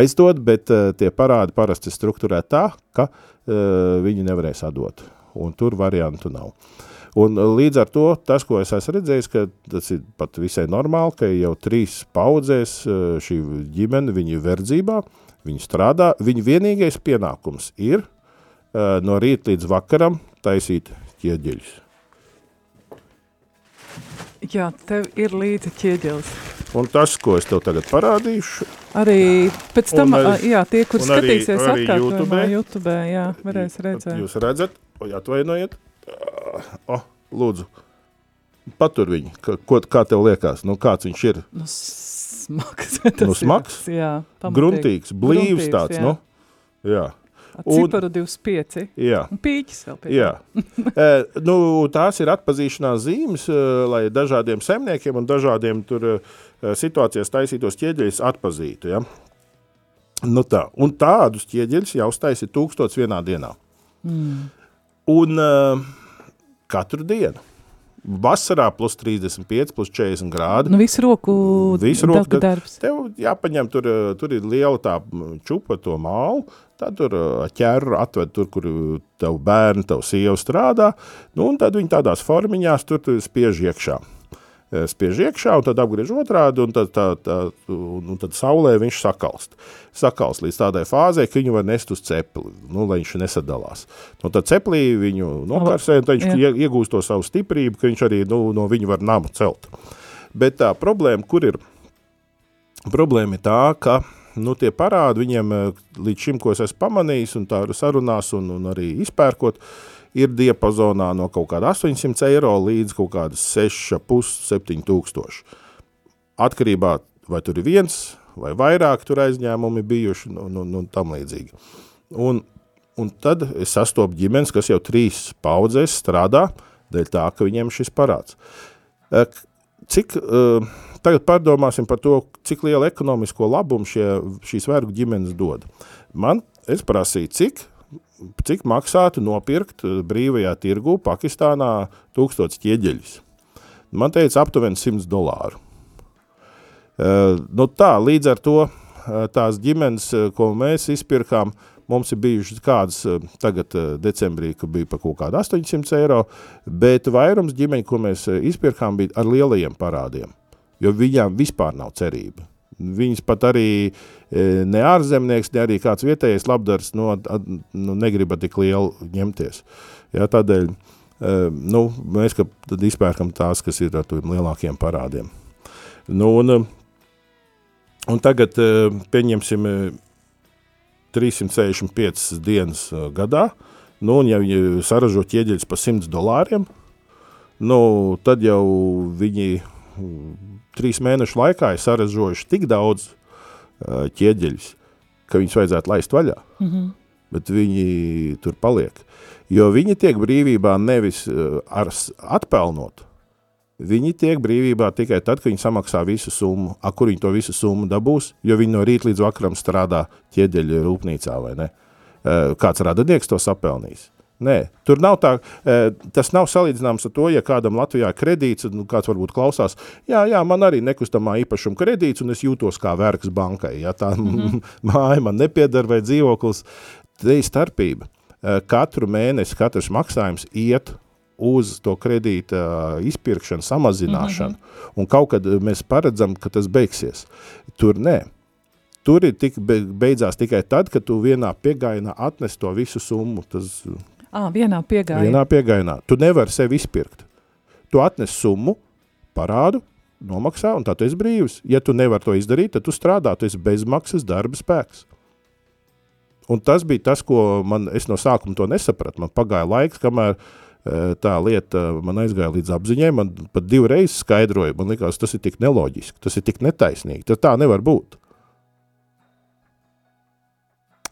aizdod, bet tie parādi parasti strukturē tā, ka viņi nevarēs atdot, un tur variantu nav. Un uh, līdz ar to tas, ko es esmu redzējis, ka tas ir pat visai normāli, ka jau trīs paudzēs uh, šī ģimene, viņi ir verdzībā, viņi strādā, viņa vienīgais pienākums ir uh, no rīta līdz vakaram taisīt ķieģeļus. Jā, tev ir līdzi ķieģelis. Un tas, ko es tev tagad parādīšu. Arī pēc tam, arī, jā, tie, kur skatīsies arī, arī atkārtojumā YouTube, YouTube, jā, varēs redzēt. Jūs redzat, oj, atvainojiet, oh, lūdzu, patur viņu. Ko, kā tev liekas? Nu, kāds viņš ir? Nu, smags. nu, smags? Jā, pamatīgi. Gruntīgs, blīvs Gruntīgs, tāds, jā. nu? Jā. Ciparu 25. Jā. Un pīķis vēl pie. Jā. e, nu, tās ir atpazīšanās zīmes, lai dažādiem saimniekiem un dažādiem tur situācijās taisītos ķieģeļus atpazītu, ja? Nu tā. Un tādus ķieģeļus jau uztaisi tūkstots vienā dienā. Mm. Un uh, katru dienu. Vasarā plus 35, plus 40 grādi. Nu, visu roku, visu roku darbs. Tev jāpaņem, tur, tur ir liela tā čupa to mālu, tad tur ķeru atved tur, kur tev bērni, tev sieva strādā, nu, un tad viņi tādās formiņās tur, tur spiež iekšā. Eh, spiež iekšā, un tad apgriež otrādi, un tad, tā, tā, un tad saulē viņš sakalst. Sakalst līdz tādai fāzē, ka viņu var nest uz cepli, nu, lai viņš nesadalās. Nu, tad ceplī viņu nokarsē, un tad viņš Jā. iegūst to savu stiprību, ka viņš arī nu, no viņu var namu celt. Bet tā problēma, kur ir? Problēma ir tā, ka nu, tie parādi viņiem līdz šim, ko es esmu pamanījis, un tā sarunās un, un arī izpērkot, ir diapazonā no kaut kāda 800 eiro līdz kaut kāda 6,5-7 tūkstoši. Atkarībā, vai tur ir viens vai vairāk tur aizņēmumi bijuši un, un, un tam līdzīgi. Un, un tad es sastopu ģimenes, kas jau trīs paudzēs strādā, dēļ tā, ka viņiem šis parāds. Cik, tagad pārdomāsim par to, cik lielu ekonomisko labumu šie, šīs vergu ģimenes dod. Man, es prasīju, cik, cik maksātu nopirkt brīvajā tirgu Pakistānā tūkstots ķieģeļus. Man teica aptuveni 100 dolāru. Uh, nu tā, līdz ar to uh, tās ģimenes, uh, ko mēs izpirkām, mums ir bijušas kādas tagad decembrī, ka bija par kaut kādu 800 eiro, bet vairums ģimeņu, ko mēs izpirkām, bija ar lielajiem parādiem, jo viņām vispār nav cerība. Viņas pat arī ne ārzemnieks, ne arī kāds vietējais labdars no, nu, negriba tik lielu ņemties. Ja, tādēļ nu, mēs izpērkam tās, kas ir ar lielākiem parādiem. Nu, un, Un tagad eh, pieņemsim 365 eh, dienas gadā, nu, un ja viņi saražo ķieģeļus par 100 dolāriem, nu, tad jau viņi trīs mēnešu laikā ir saražojuši tik daudz ķieģeļus, ka viņus vajadzētu laist vaļā. Mm -hmm. Bet viņi tur paliek. Jo viņi tiek brīvībā nevis ar atpelnot, Viņi tiek brīvībā tikai tad, kad viņi samaksā visu summu. A, kur viņi to visu summu dabūs? Jo viņi no rīta līdz vakaram strādā ķieģeļu rūpnīcā, vai ne? Kāds radinieks to sapelnīs? Nē, tur nav tā, tas nav salīdzināms ar to, ja kādam Latvijā ir kredīts, un kāds varbūt klausās, jā, jā, man arī nekustamā īpašuma kredīts, un es jūtos kā vergs bankai, ja tā mm -hmm. māja man nepiedara vai dzīvoklis, te ir starpība. Katru mēnesi, katrs maksājums iet uz to kredīta izpirkšanu, samazināšanu, mm -hmm. un kaut kad mēs paredzam, ka tas beigsies. Tur nē. Tur ir tik, beidzās tikai tad, kad tu vienā piegainā atnes to visu summu. Tas, à, vienā piegainā. Vienā piegainā. Tu nevari sevi izpirkt. Tu atnes summu, parādu, nomaksā, un tā tu esi brīvs. Ja tu nevari to izdarīt, tad tu strādā, tu esi bezmaksas darba spēks. Un tas bija tas, ko man, es no sākuma to nesapratu. Man pagāja laiks, kamēr uh, tā lieta man aizgāja līdz apziņai, man pat divreiz skaidroja, man likās, tas ir tik neloģiski, tas ir tik netaisnīgi, tas tā nevar būt.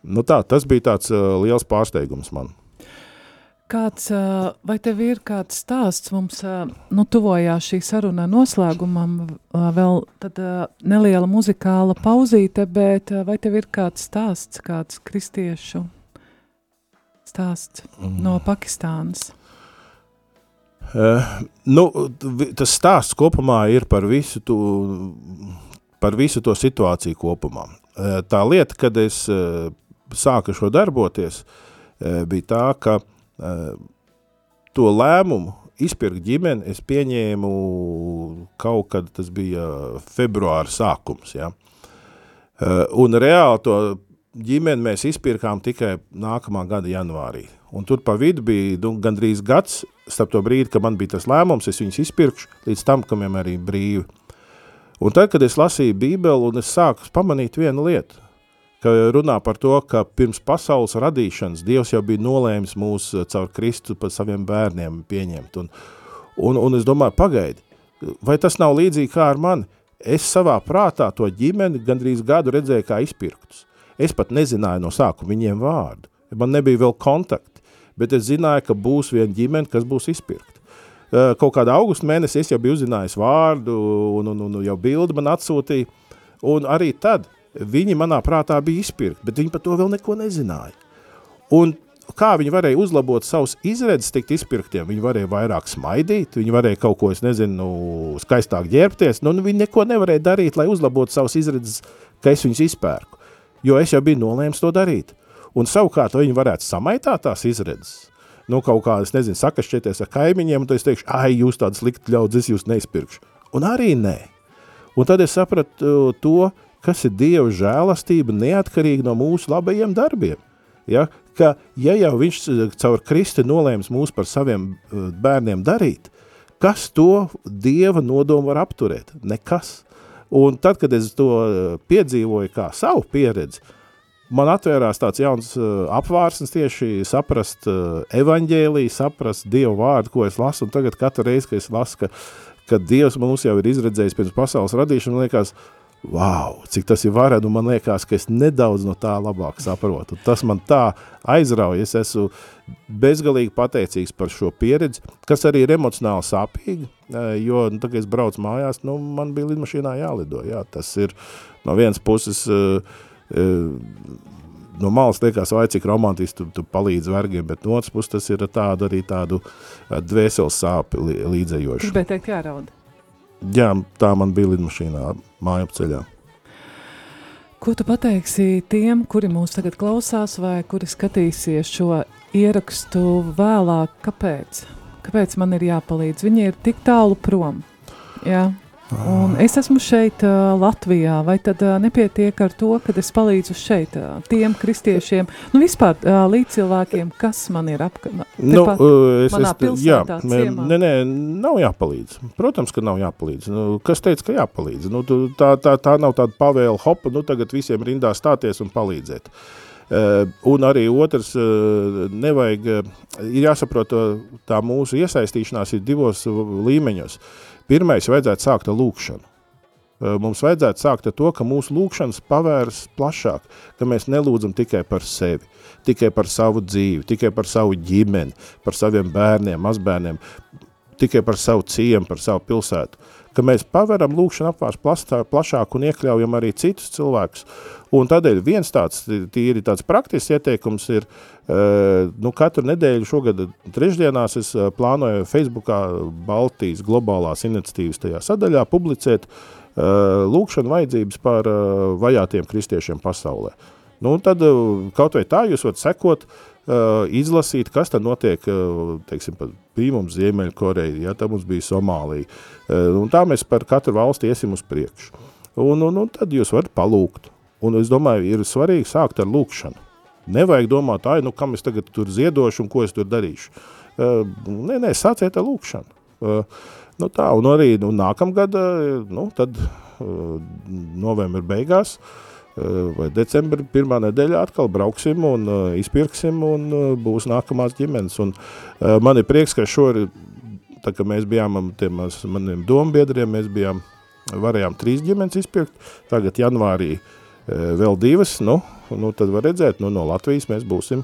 Nu tā, tas bija tāds uh, liels pārsteigums man. Kāds, vai tev ir kāds stāsts mums, nu tuvojās šī saruna noslēgumam, vēl uh, neliela muzikāla pauzīte, bet vai tev ir kāds stāsts, kāds kristiešu stāsts mm. no Pakistānas? Uh, nu, tas stāsts kopumā ir par visu, tu, par visu to situāciju kopumā. Uh, tā lieta, kad es uh, sāku šo darboties, uh, bija tā, ka uh, to lēmumu izpirkt ģimeni es pieņēmu kaut kad, tas bija februāra sākums, ja. Uh, un reāli to ģimeni mēs izpirkām tikai nākamā gada janvārī. Un tur pa vidu bija nu, gandrīz gads starp to brīdi, kad man bija tas lēmums, es viņus izpirkšu, līdz tam, kam vienmēr arī brīvi. Un tad, kad es lasīju bībeli, un es sāku pamanīt vienu lietu, ka runā par to, ka pirms pasaules radīšanas Dievs jau bija nolēmis mūs eh, caur Kristu par saviem bērniem pieņemt. Un, un, un es domāju, pagaidi, vai tas nav līdzīgi kā ar mani? Es savā prātā to ģimeni gandrīz gadu redzēju kā izpirktus. Es pat nezināju no sākuma viņiem vārdu. Man nebija vēl kontakti bet es zināju, ka būs viena ģimene, kas būs izpirkta. Kaut kādā augusta mēnesī es jau biju uzzinājis vārdu, un, un, un jau bildi man atsūtīja, un arī tad viņi manā prātā bija izpirkti, bet viņi par to vēl neko nezināja. Un kā viņi varēja uzlabot savus izredzes tikt izpirktiem, viņi varēja vairāk smaidīt, viņi varēja kaut ko, es nezinu, skaistāk ģērbties, nu, nu viņi neko nevarēja darīt, lai uzlabotu savus izredzes, ka es viņus izpērku, jo es jau biju nolēms to darīt un savukārt viņi varētu samaitāt tās izredzes. Nu, kaut kā, es nezinu, sakašķieties ar kaimiņiem, un es teikšu, ai, jūs tādas slikti ļaudz, es jūs neizpirkšu. Un arī nē. Un tad es sapratu uh, to, kas ir Dieva žēlastība neatkarīgi no mūsu labajiem darbiem. Ja? Ka, ja jau viņš uh, caur Kristi nolēms mūs par saviem uh, bērniem darīt, kas to Dieva nodomu var apturēt? Nekas. Un tad, kad es to piedzīvoju kā savu pieredzi, man atvērās tāds jauns uh, apvārsnes tieši saprast uh, evaņģēliju, saprast Dievu vārdu, ko es lasu, un tagad katru reizi, kad es lasu, ka, ka Dievs mums jau ir izredzējis pirms pasaules radīšana, man liekas, wow, cik tas ir vareni, un man liekas, ka es nedaudz no tā labāk saprotu. Tas man tā aizrauja, es esmu bezgalīgi pateicīgs par šo pieredzi, kas arī ir emocionāli sāpīgi, jo, nu, tagad es braucu mājās, nu, man bija lidmašīnā jālido, jā, tas ir no vienas puses, uh, no malas liekas, vai cik romantiski tu, tu palīdzi vergiem, bet no otras puses tas ir tādu arī tādu dvēseles sāpi līdzējošu. Gribēju teikt jāraud. Jā, tā man bija lidmašīnā māju ceļā. Ko tu pateiksi tiem, kuri mūs tagad klausās vai kuri skatīsies šo ierakstu vēlāk? Kāpēc? Kāpēc man ir jāpalīdz? Viņi ir tik tālu prom. Jā. Un es esmu šeit, uh, Latvijā, vai tad uh, nepietiek ar to, ka es palīdzu šeit uh, tiem kristiešiem, nu vispār uh, līdz cilvēkiem, kas man ir apkārt? Nu, uh, es, es, jā, ciemā. nē, nē, nav jāpalīdz. Protams, ka nav jāpalīdz. Nu, kas teica, ka jāpalīdz? Nu, tu, tā, tā, tā nav tāda pavēla hopa, nu tagad visiem rindā stāties un palīdzēt. Uh, un arī otrs, uh, nevajag, uh, ir jāsaprot, uh, tā mūsu iesaistīšanās ir divos uh, līmeņos. Pirmais vajadzētu sākt ar lūkšanu. Uh, Mums vajadzētu sākt ar to, ka mūsu lūkšanas pavērs plašāk, ka mēs nelūdzam tikai par sevi, tikai par savu dzīvi, tikai par savu ģimeni, par saviem bērniem, mazbērniem, tikai par savu ciemu, par savu pilsētu, ka mēs paveram lūkšanu apvārs plastā, plašāk un iekļaujam arī citus cilvēkus. Un tādēļ viens tāds tīri tāds praktisks ieteikums ir, uh, nu katru nedēļu šogad trešdienās es uh, plānoju Facebookā Baltijas globālās iniciatīvas tajā sadaļā publicēt uh, lūkšanu vajadzības par vajātiem kristiešiem pasaulē. Nu, un tad kaut vai tā jūs varat sekot, uh, izlasīt, kas tad notiek, uh, teiksim, pat bija mums Ziemeļkoreja, ja, tad mums bija Somālija. Uh, un tā mēs par katru valsti iesim uz priekšu. Un, un, un tad jūs varat palūgt. Un es domāju, ir svarīgi sākt ar lūkšanu. Nevajag domāt, ai, nu, kam es tagad tur ziedošu un ko es tur darīšu. Nē, nē, sāciet ar lūkšanu. Nu tā, un arī nu, nākamgad, nu, tad novembra beigās uh, vai decembra pirmā nedēļa atkal brauksim un uh, izpirksim un uh, būs nākamās ģimenes. Un man ir prieks, ka šorīt, tā kā mēs bijām tiem maniem dombiedriem, mēs bijām, varējām trīs ģimenes izpirkt, tagad janvārī vēl divas, nu, nu tad var redzēt, nu, no Latvijas mēs būsim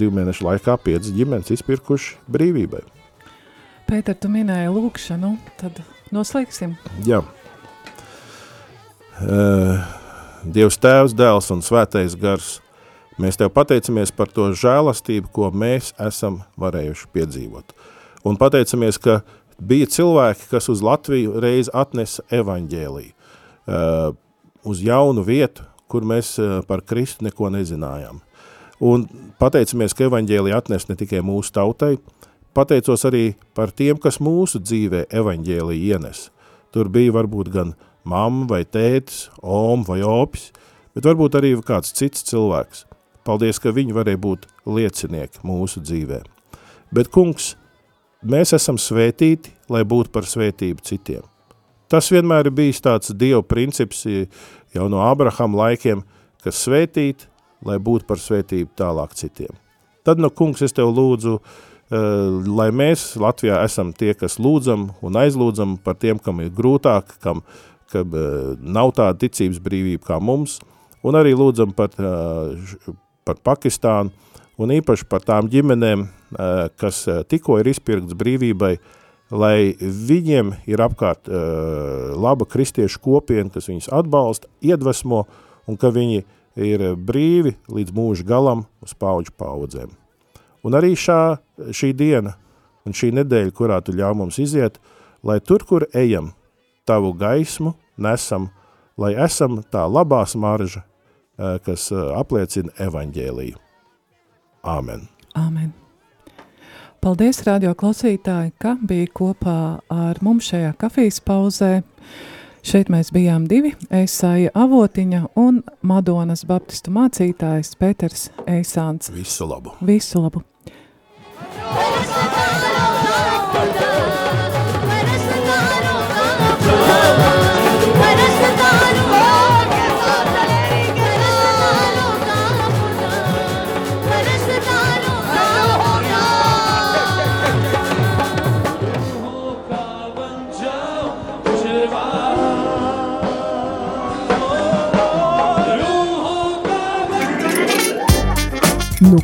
divu mēnešu laikā piecas ģimenes izpirkuši brīvībai. Pēter, tu minēji lūkšanu, tad noslēgsim. Jā. Uh, Dievs tēvs, dēls un svētais gars, mēs tev pateicamies par to žēlastību, ko mēs esam varējuši piedzīvot. Un pateicamies, ka bija cilvēki, kas uz Latviju reiz atnesa evaņģēliju. Uh, uz jaunu vietu, kur mēs eh, par Kristu neko nezinājām. Un pateicamies, ka evaņģēlija atnes ne tikai mūsu tautai, pateicos arī par tiem, kas mūsu dzīvē evaņģēlija ienes. Tur bija varbūt gan mamma vai tētis, om vai opis, bet varbūt arī kāds cits cilvēks. Paldies, ka viņi varēja būt liecinieki mūsu dzīvē. Bet, kungs, mēs esam svētīti, lai būtu par svētību citiem. Tas vienmēr ir bijis tāds Dieva princips jau no Abrahama laikiem, kas svētīt, lai būtu par svētību tālāk citiem. Tad, nu, kungs, es tev lūdzu, uh, lai mēs Latvijā esam tie, kas lūdzam un aizlūdzam par tiem, kam ir grūtāk, kam, kam uh, nav tāda ticības brīvība kā mums, un arī lūdzam par, uh, par Pakistānu, un īpaši par tām ģimenēm, uh, kas tikko ir izpirkts brīvībai, lai viņiem ir apkārt laba kristiešu kopiena, kas viņus atbalsta, iedvesmo, un ka viņi ir brīvi līdz mūža galam uz pauģu paudzēm. Un arī šā, šī diena un šī nedēļa, kurā tu ļauj mums iziet, lai tur, kur ejam, tavu gaismu nesam, lai esam tā labā smarža, uh, kas uh, apliecina evaņģēliju. Āmen. Āmen. Paldies, radio klausītāji, ka bija kopā ar mums šajā kafijas pauzē. Šeit mēs bijām divi - Eisāja Avotiņa un Madonas baptistu mācītājs Pēters Eisāns. Visu labu! Visu labu! Vai